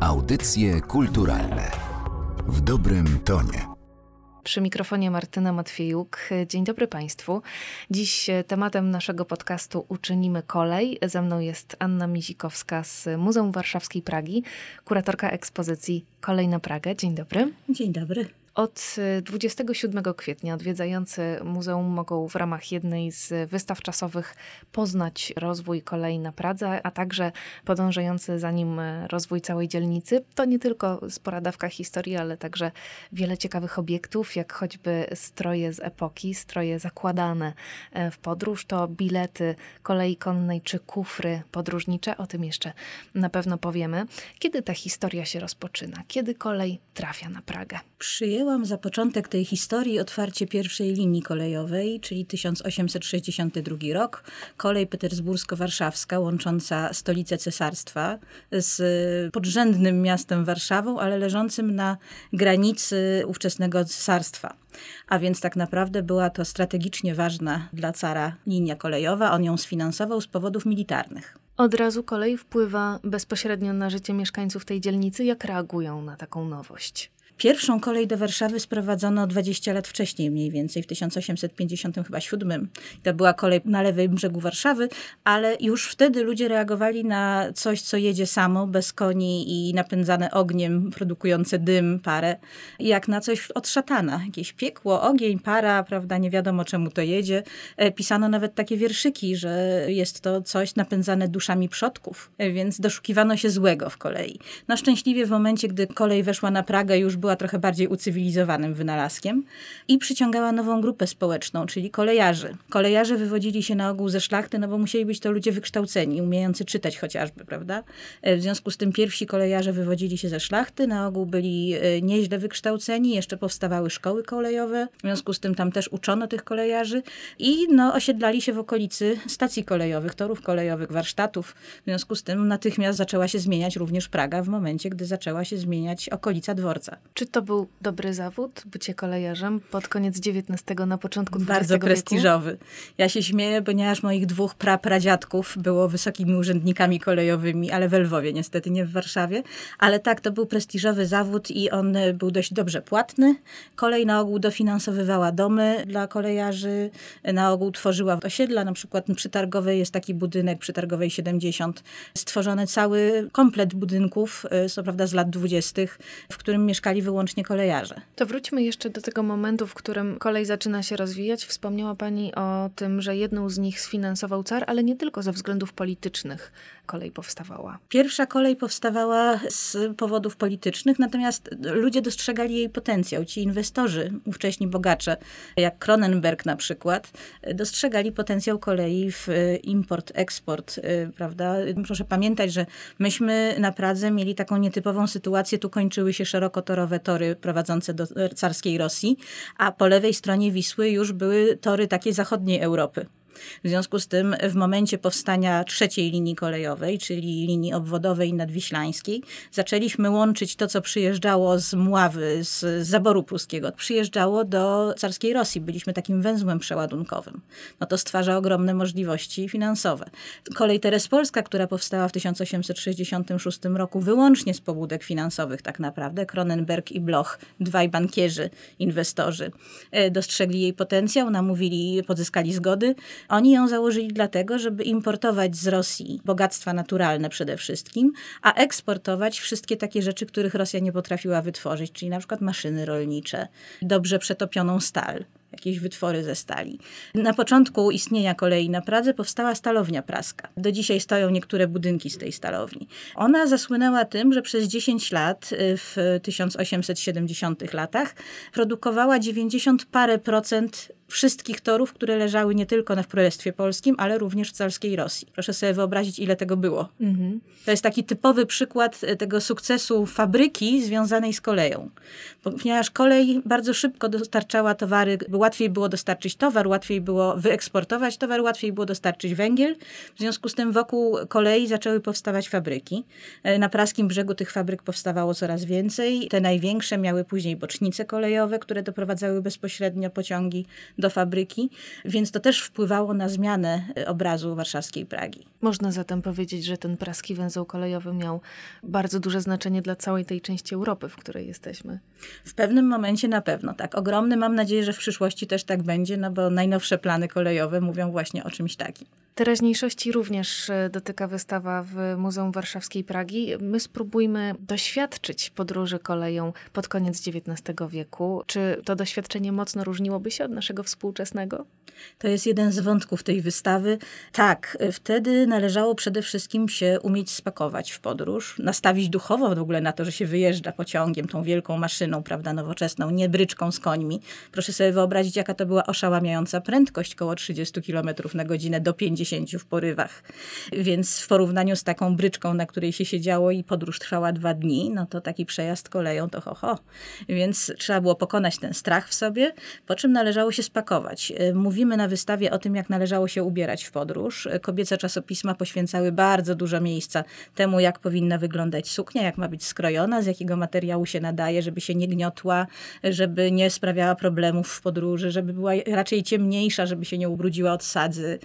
Audycje kulturalne w dobrym tonie. Przy mikrofonie Martyna Matwiejuk. Dzień dobry Państwu. Dziś tematem naszego podcastu Uczynimy Kolej. Ze mną jest Anna Mizikowska z Muzeum Warszawskiej Pragi, kuratorka ekspozycji Kolej na Pragę. Dzień dobry. Dzień dobry. Od 27 y, kwietnia odwiedzający muzeum mogą w ramach jednej z wystaw czasowych poznać rozwój kolei na Pradze, a także podążający za nim y, rozwój całej dzielnicy. To nie tylko spora dawka historii, ale także wiele ciekawych obiektów, jak choćby stroje z epoki, stroje zakładane y, w podróż, to bilety kolei konnej czy kufry podróżnicze. O tym jeszcze na pewno powiemy. Kiedy ta historia się rozpoczyna? Kiedy kolej trafia na Pragę? Wzięłam za początek tej historii otwarcie pierwszej linii kolejowej, czyli 1862 rok, kolej petersbursko-warszawska łącząca stolicę cesarstwa z podrzędnym miastem Warszawą, ale leżącym na granicy ówczesnego cesarstwa. A więc tak naprawdę była to strategicznie ważna dla cara linia kolejowa. On ją sfinansował z powodów militarnych. Od razu kolej wpływa bezpośrednio na życie mieszkańców tej dzielnicy. Jak reagują na taką nowość? Pierwszą kolej do Warszawy sprowadzono 20 lat wcześniej, mniej więcej w 1857. To była kolej na lewym brzegu Warszawy, ale już wtedy ludzie reagowali na coś, co jedzie samo, bez koni i napędzane ogniem, produkujące dym, parę, jak na coś od szatana. Jakieś piekło, ogień, para, prawda, nie wiadomo czemu to jedzie. E, pisano nawet takie wierszyki, że jest to coś napędzane duszami przodków, e, więc doszukiwano się złego w kolei. No szczęśliwie w momencie, gdy kolej weszła na Pragę, już była była trochę bardziej ucywilizowanym wynalazkiem i przyciągała nową grupę społeczną, czyli kolejarzy. Kolejarze wywodzili się na ogół ze szlachty, no bo musieli być to ludzie wykształceni, umiejący czytać chociażby, prawda? E, w związku z tym pierwsi kolejarze wywodzili się ze szlachty, na ogół byli e, nieźle wykształceni, jeszcze powstawały szkoły kolejowe, w związku z tym tam też uczono tych kolejarzy i no, osiedlali się w okolicy stacji kolejowych, torów kolejowych, warsztatów. W związku z tym natychmiast zaczęła się zmieniać również Praga w momencie, gdy zaczęła się zmieniać okolica dworca. Czy to był dobry zawód, bycie kolejarzem pod koniec XIX, na początku XX Bardzo prestiżowy. Ja się śmieję, ponieważ moich dwóch prapradziadków było wysokimi urzędnikami kolejowymi, ale w Lwowie, niestety nie w Warszawie. Ale tak, to był prestiżowy zawód i on był dość dobrze płatny. Kolej na ogół dofinansowywała domy dla kolejarzy, na ogół tworzyła osiedla, na przykład przy Targowej jest taki budynek, przy Targowej 70, stworzony cały komplet budynków, y, co prawda z lat 20., w którym mieszkali wyłącznie kolejarze. To wróćmy jeszcze do tego momentu, w którym kolej zaczyna się rozwijać. Wspomniała Pani o tym, że jedną z nich sfinansował car, ale nie tylko ze względów politycznych kolej powstawała. Pierwsza kolej powstawała z powodów politycznych, natomiast ludzie dostrzegali jej potencjał. Ci inwestorzy, ówcześni bogacze, jak Kronenberg na przykład, dostrzegali potencjał kolei w import, eksport, y, prawda? Proszę pamiętać, że myśmy na Pradze mieli taką nietypową sytuację, tu kończyły się szerokotorowe tory prowadzące do carskiej Rosji, a po lewej stronie Wisły już były tory takiej zachodniej Europy. W związku z tym w momencie powstania trzeciej linii kolejowej, czyli linii obwodowej nadwiślańskiej, zaczęliśmy łączyć to, co przyjeżdżało z Mławy, z zaboru pruskiego, przyjeżdżało do carskiej Rosji. Byliśmy takim węzłem przeładunkowym. No to stwarza ogromne możliwości finansowe. Kolej Terespolska, która powstała w 1866 roku wyłącznie z pobudek finansowych tak naprawdę, Kronenberg i Bloch, dwaj bankierzy, inwestorzy, e, dostrzegli jej potencjał, namówili, pozyskali zgody, oni ją założyli dlatego, żeby importować z Rosji bogactwa naturalne przede wszystkim, a eksportować wszystkie takie rzeczy, których Rosja nie potrafiła wytworzyć, czyli na przykład maszyny rolnicze, dobrze przetopioną stal jakieś wytwory ze stali. Na początku istnienia kolei na Pradze powstała stalownia praska. Do dzisiaj stoją niektóre budynki z tej stalowni. Ona zasłynęła tym, że przez 10 lat y, w 1870 latach produkowała 90 parę procent wszystkich torów, które leżały nie tylko na w Królestwie Polskim, ale również w carskiej Rosji. Proszę sobie wyobrazić, ile tego było. Mhm. To jest taki typowy przykład e, tego sukcesu fabryki związanej z koleją. Ponieważ kolej bardzo szybko dostarczała towary, łatwiej było dostarczyć towar, łatwiej było wyeksportować towar, łatwiej było dostarczyć węgiel. W związku z tym wokół kolei zaczęły powstawać fabryki. E, na praskim brzegu tych fabryk powstawało coraz więcej. Te największe miały później bocznice kolejowe, które doprowadzały bezpośrednio pociągi do fabryki, więc to też wpływało na zmianę obrazu warszawskiej Pragi. Można zatem powiedzieć, że ten praski węzeł kolejowy miał bardzo duże znaczenie dla całej tej części Europy, w której jesteśmy. W pewnym momencie na pewno, tak. Ogromny, mam nadzieję, że w przyszłości też tak będzie, no bo najnowsze plany kolejowe mówią właśnie o czymś takim. Teraźniejszości również e, dotyka wystawa w Muzeum Warszawskiej Pragi. My spróbujmy doświadczyć podróży koleją pod koniec XIX wieku. Czy to doświadczenie mocno różniłoby się od naszego współczesnego? To jest jeden z wątków tej wystawy. Tak, wtedy należało przede wszystkim się umieć spakować w podróż, nastawić duchowo w ogóle na to, że się wyjeżdża pociągiem, tą wielką maszyną, prawda, nowoczesną, nie bryczką z końmi. Proszę sobie wyobrazić, jaka to była oszałamiająca prędkość, około 30 km na godzinę do 50 w porywach. Więc w porównaniu z taką bryczką, na której się siedziało i podróż trwała dwa dni, no to taki przejazd koleją to ho, ho. Więc trzeba było pokonać ten strach w sobie, po czym należało się spakować. Mówimy na wystawie o tym, jak należało się ubierać w podróż. Kobiece czasopisma poświęcały bardzo dużo miejsca temu, jak powinna wyglądać suknia, jak ma być skrojona, z jakiego materiału się nadaje, żeby się nie gniotła, żeby nie sprawiała problemów w podróży, żeby była raczej ciemniejsza, żeby się nie ubrudziła od sadzy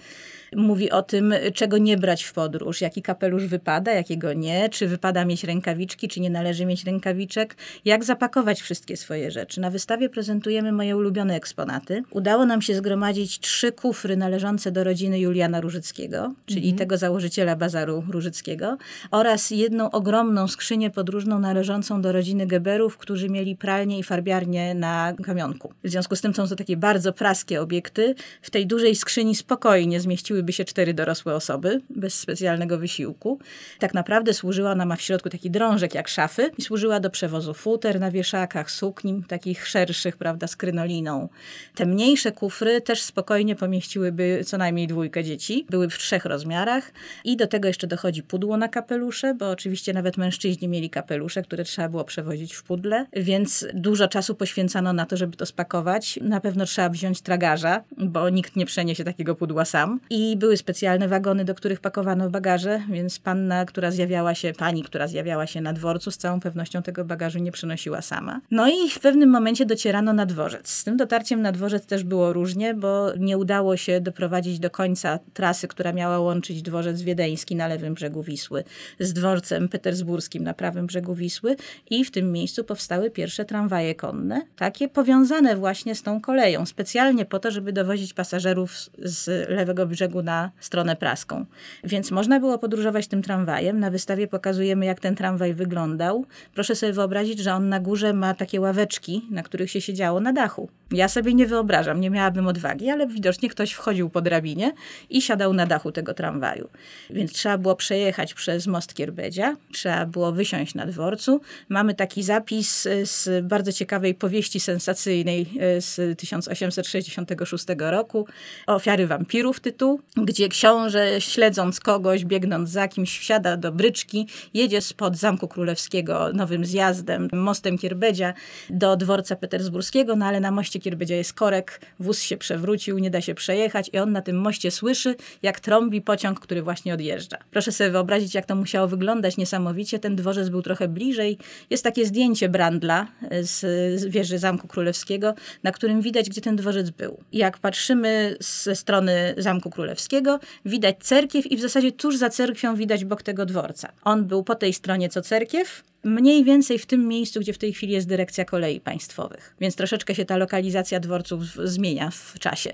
mówi o tym, czego nie brać w podróż, jaki kapelusz wypada, jakiego nie, czy wypada mieć rękawiczki, czy nie należy mieć rękawiczek, jak zapakować wszystkie swoje rzeczy. Na wystawie prezentujemy moje ulubione eksponaty. Udało nam się zgromadzić trzy kufry należące do rodziny Juliana Różyckiego, czyli mhm. tego założyciela bazaru Różyckiego, oraz jedną ogromną skrzynię podróżną należącą do rodziny Geberów, którzy mieli pralnię i farbiarnię na kamionku. W związku z tym są to takie bardzo praskie obiekty. W tej dużej skrzyni spokojnie zmieściły zmieściłyby się cztery dorosłe osoby bez specjalnego wysiłku. Tak naprawdę służyła ona ma w środku taki drążek jak szafy i służyła do przewozu futer na wieszakach, sukni, takich szerszych, prawda, z krynoliną. Te mniejsze kufry też spokojnie pomieściłyby co najmniej dwójkę dzieci. Były w trzech rozmiarach i do tego jeszcze dochodzi pudło na kapelusze, bo oczywiście nawet mężczyźni mieli kapelusze, które trzeba było przewozić w pudle, więc dużo czasu poświęcano na to, żeby to spakować. Na pewno trzeba wziąć tragarza, bo nikt nie przeniesie takiego pudła sam. I były specjalne wagony, do których pakowano bagaże, więc panna, która zjawiała się, pani, która zjawiała się na dworcu, z całą pewnością tego bagażu nie przynosiła sama. No i w pewnym momencie docierano na dworzec. Z tym dotarciem na dworzec też było różnie, bo nie udało się doprowadzić do końca trasy, która miała łączyć dworzec wiedeński na lewym brzegu Wisły z dworcem petersburskim na prawym brzegu Wisły i w tym miejscu powstały pierwsze tramwaje konne, takie powiązane właśnie z tą koleją, specjalnie po to, żeby dowozić pasażerów z lewego brzegu brzegu na stronę praską. Więc można było podróżować tym tramwajem. Na wystawie pokazujemy, jak ten tramwaj wyglądał. Proszę sobie wyobrazić, że on na górze ma takie ławeczki, na których się siedziało na dachu. Ja sobie nie wyobrażam, nie miałabym odwagi, ale widocznie ktoś wchodził po drabinie i siadał na dachu tego tramwaju. Więc trzeba było przejechać przez most Kierbedzia, trzeba było wysiąść na dworcu. Mamy taki zapis z bardzo ciekawej powieści sensacyjnej e, z 1866 roku, Ofiary wampirów tytuł, gdzie książę śledząc kogoś, biegnąc za kimś, wsiada do bryczki, jedzie spod Zamku Królewskiego nowym zjazdem, mostem Kierbedzia do dworca petersburskiego, no ale na moście Kierbedzia jest korek, wóz się przewrócił, nie da się przejechać i on na tym moście słyszy, jak trąbi pociąg, który właśnie odjeżdża. Proszę sobie wyobrazić, jak to musiało wyglądać niesamowicie. Ten dworzec był trochę bliżej. Jest takie zdjęcie Brandla z wieży Zamku Królewskiego, na którym widać, gdzie ten dworzec był. Jak patrzymy ze strony Zamku Królewskiego, widać cerkiew i w zasadzie tuż za cerkwią widać bok tego dworca. On był po tej stronie co cerkiew, mniej więcej w tym miejscu, gdzie w tej chwili jest dyrekcja kolei państwowych. Więc troszeczkę się ta lokalizacja dworców zmienia w czasie.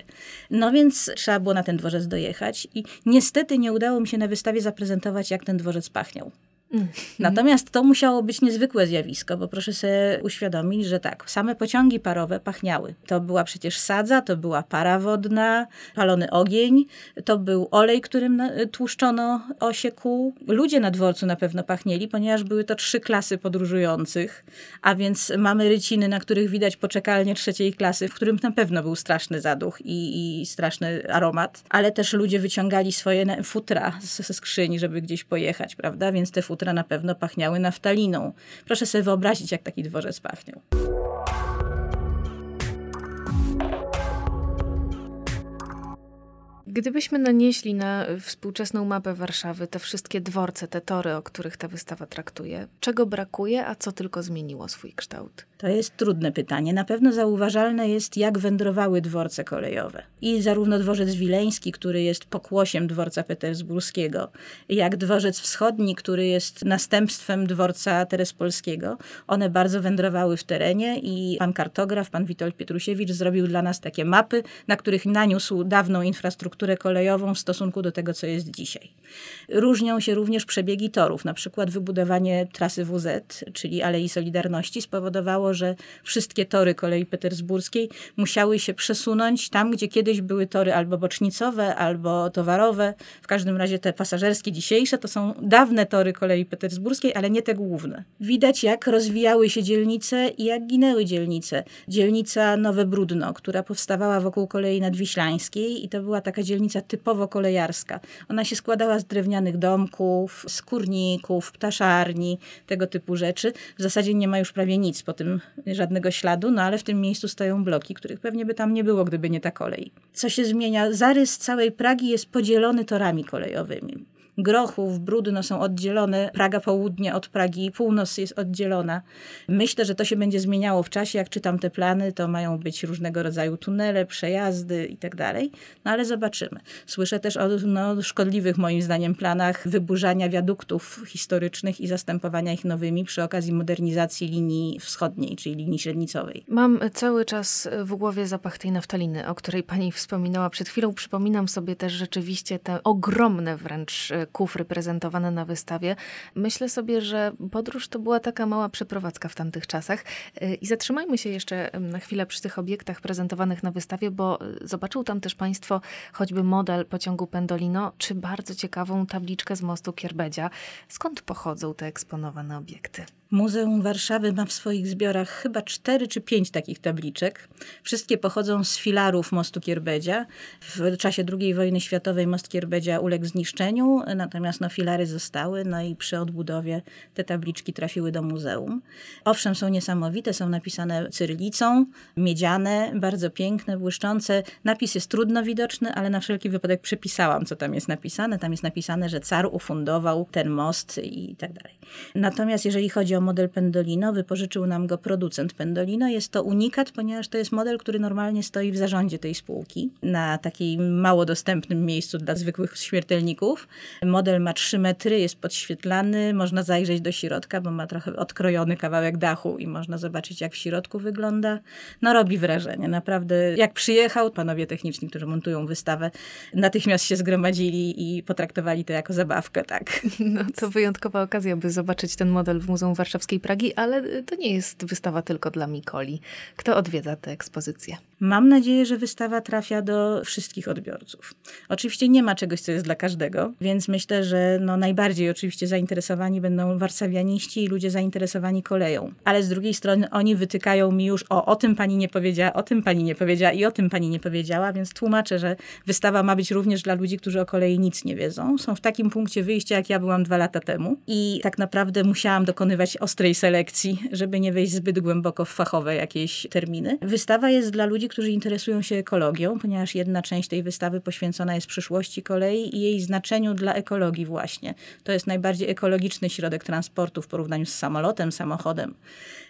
No więc trzeba było na ten dworzec dojechać i niestety nie udało mi się na wystawie zaprezentować, jak ten dworzec pachniał. Natomiast to musiało być niezwykłe zjawisko, bo proszę sobie uświadomić, że tak, same pociągi parowe pachniały. To była przecież sadza, to była para wodna, palony ogień, to był olej, którym tłuszczono osie. Ludzie na dworcu na pewno pachnieli, ponieważ były to trzy klasy podróżujących, a więc mamy ryciny, na których widać poczekalnie trzeciej klasy, w którym na pewno był straszny zaduch i, i straszny aromat, ale też ludzie wyciągali swoje futra ze skrzyni, żeby gdzieś pojechać, prawda? Więc te futra futra na pewno pachniały naftaliną. Proszę sobie wyobrazić, jak taki dworzec pachniał. Gdybyśmy nanieśli na współczesną mapę Warszawy te wszystkie dworce, te tory, o których ta wystawa traktuje, czego brakuje, a co tylko zmieniło swój kształt? To jest trudne pytanie. Na pewno zauważalne jest, jak wędrowały dworce kolejowe. I zarówno dworzec wileński, który jest pokłosiem dworca petersburskiego, jak dworzec wschodni, który jest następstwem dworca terespolskiego, one bardzo wędrowały w terenie i pan kartograf, pan Witold Pietrusiewicz zrobił dla nas takie mapy, na których naniósł dawną infrastrukturę kolejową w stosunku do tego, co jest dzisiaj. Różnią się również przebiegi torów. Na przykład wybudowanie trasy WZ, czyli Alei Solidarności, spowodowało, że wszystkie tory kolei petersburskiej musiały się przesunąć tam, gdzie kiedyś były tory albo bocznicowe, albo towarowe. W każdym razie te pasażerskie dzisiejsze to są dawne tory kolei petersburskiej, ale nie te główne. Widać, jak rozwijały się dzielnice i jak ginęły dzielnice. Dzielnica Nowe Brudno, która powstawała wokół kolei nadwiślańskiej i to była taka dzielnica typowo kolejarska. Ona się składała z drewnianych domków, z kurników, ptaszarni, tego typu rzeczy. W zasadzie nie ma już prawie nic po tym żadnego śladu, no ale w tym miejscu stoją bloki, których pewnie by tam nie było, gdyby nie ta kolej. Co się zmienia? Zarys całej Pragi jest podzielony torami kolejowymi. Grochów, Brudno są oddzielone, Praga Południe od Pragi Północ jest oddzielona. Myślę, że to się będzie zmieniało w czasie. Jak czytam te plany, to mają być różnego rodzaju tunele, przejazdy i tak dalej. No ale zobaczymy. Słyszę też o no, szkodliwych moim zdaniem planach wyburzania wiaduktów historycznych i zastępowania ich nowymi przy okazji modernizacji linii wschodniej, czyli linii średnicowej. Mam cały czas w głowie zapach tej naftaliny, o której pani wspominała przed chwilą. Przypominam sobie też rzeczywiście te ogromne wręcz kufry prezentowane na wystawie. Myślę sobie, że podróż to była taka mała przeprowadzka w tamtych czasach. Y, I zatrzymajmy się jeszcze na chwilę przy tych obiektach prezentowanych na wystawie, bo y, zobaczył tam też Państwo choćby model pociągu Pendolino, czy bardzo ciekawą tabliczkę z mostu Kierbedzia. Skąd pochodzą te eksponowane obiekty? Muzeum Warszawy ma w swoich zbiorach chyba cztery czy pięć takich tabliczek. Wszystkie pochodzą z filarów mostu Kierbedzia. W czasie II wojny światowej most Kierbedzia uległ zniszczeniu, natomiast no, filary zostały, no i przy odbudowie te tabliczki trafiły do muzeum. Owszem, są niesamowite, są napisane cyrylicą, miedziane, bardzo piękne, błyszczące. Napis jest trudno widoczny, ale na wszelki wypadek przepisałam, co tam jest napisane. Tam jest napisane, że car ufundował ten most i tak dalej. Natomiast jeżeli chodzi o model Pendolino, wypożyczył nam go producent Pendolino. Jest to unikat, ponieważ to jest model, który normalnie stoi w zarządzie tej spółki, na takim mało dostępnym miejscu dla zwykłych śmiertelników. Model ma 3 metry, jest podświetlany, można zajrzeć do środka, bo ma trochę odkrojony kawałek dachu i można zobaczyć, jak w środku wygląda. No robi wrażenie, naprawdę. Jak przyjechał, panowie techniczni, którzy montują wystawę, natychmiast się zgromadzili i potraktowali to jako zabawkę, tak. No, co wyjątkowa okazja, by zobaczyć ten model w Muzeum Warszawskiej Pragi, ale to nie jest wystawa tylko dla Mikoli. Kto odwiedza tę ekspozycję? Mam nadzieję, że wystawa trafia do wszystkich odbiorców. Oczywiście nie ma czegoś, co jest dla każdego, więc myślę, że no najbardziej oczywiście zainteresowani będą warszawianiści i ludzie zainteresowani koleją. Ale z drugiej strony oni wytykają mi już o, o tym pani nie powiedziała, o tym pani nie powiedziała i o tym pani nie powiedziała, więc tłumaczę, że wystawa ma być również dla ludzi, którzy o kolei nic nie wiedzą. Są w takim punkcie wyjścia, jak ja byłam dwa lata temu i tak naprawdę musiałam dokonywać ostrej selekcji, żeby nie wejść zbyt głęboko w fachowe jakieś terminy. Wystawa jest dla ludzi, którzy interesują się ekologią, ponieważ jedna część tej wystawy poświęcona jest przyszłości kolei i jej znaczeniu dla ekologii właśnie. To jest najbardziej ekologiczny środek transportu w porównaniu z samolotem, samochodem.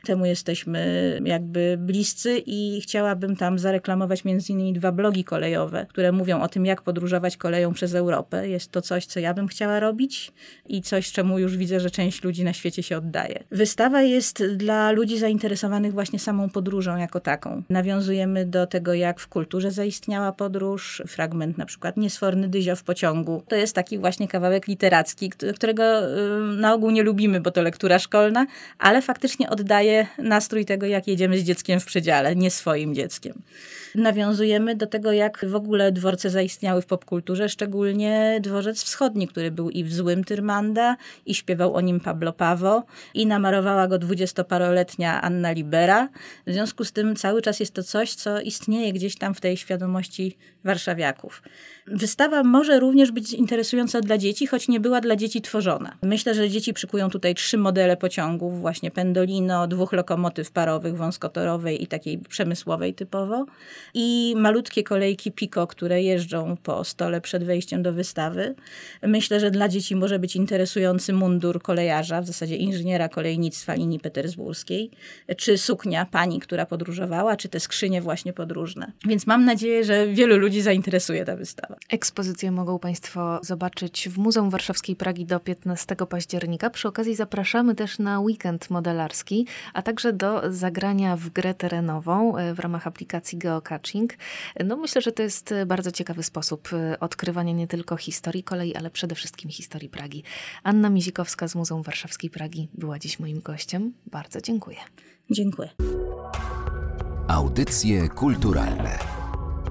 Temu jesteśmy jakby bliscy i chciałabym tam zareklamować między innymi dwa blogi kolejowe, które mówią o tym, jak podróżować koleją przez Europę. Jest to coś, co ja bym chciała robić i coś, czemu już widzę, że część ludzi na świecie się oddaje. Wystawa jest dla ludzi zainteresowanych właśnie samą podróżą jako taką. Nawiązujemy do tego, jak w kulturze zaistniała podróż. Fragment na przykład Niesforny dyzio w pociągu. To jest taki właśnie kawałek literacki, którego y, na ogół nie lubimy, bo to lektura szkolna, ale faktycznie oddaje nastrój tego, jak jedziemy z dzieckiem w przedziale, nie swoim dzieckiem nawiązujemy do tego, jak w ogóle dworce zaistniały w popkulturze, szczególnie dworzec wschodni, który był i w Złym Tyrmanda, i śpiewał o nim Pablo Pawo, i namarowała go dwudziestoparoletnia Anna Libera. W związku z tym cały czas jest to coś, co istnieje gdzieś tam w tej świadomości warszawiaków. Wystawa może również być interesująca dla dzieci, choć nie była dla dzieci tworzona. Myślę, że dzieci przykują tutaj trzy modele pociągów, właśnie pendolino, dwóch lokomotyw parowych, wąskotorowej i takiej przemysłowej typowo i malutkie kolejki Pico, które jeżdżą po stole przed wejściem do wystawy. Myślę, że dla dzieci może być interesujący mundur kolejarza, w zasadzie inżyniera kolejnictwa linii petersburskiej, czy suknia pani, która podróżowała, czy te skrzynie właśnie podróżne. Więc mam nadzieję, że wielu ludzi zainteresuje ta wystawa. Ekspozycję mogą Państwo zobaczyć w Muzeum Warszawskiej Pragi do 15 października. Przy okazji zapraszamy też na weekend modelarski, a także do zagrania w grę terenową e, w ramach aplikacji Geocaching. No myślę, że to jest bardzo ciekawy sposób e, odkrywania nie tylko historii kolei, ale przede wszystkim historii Pragi. Anna Mizikowska z Muzeum Warszawskiej Pragi była dziś moim gościem. Bardzo dziękuję. Dziękuję. Audycje kulturalne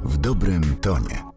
w dobrym tonie.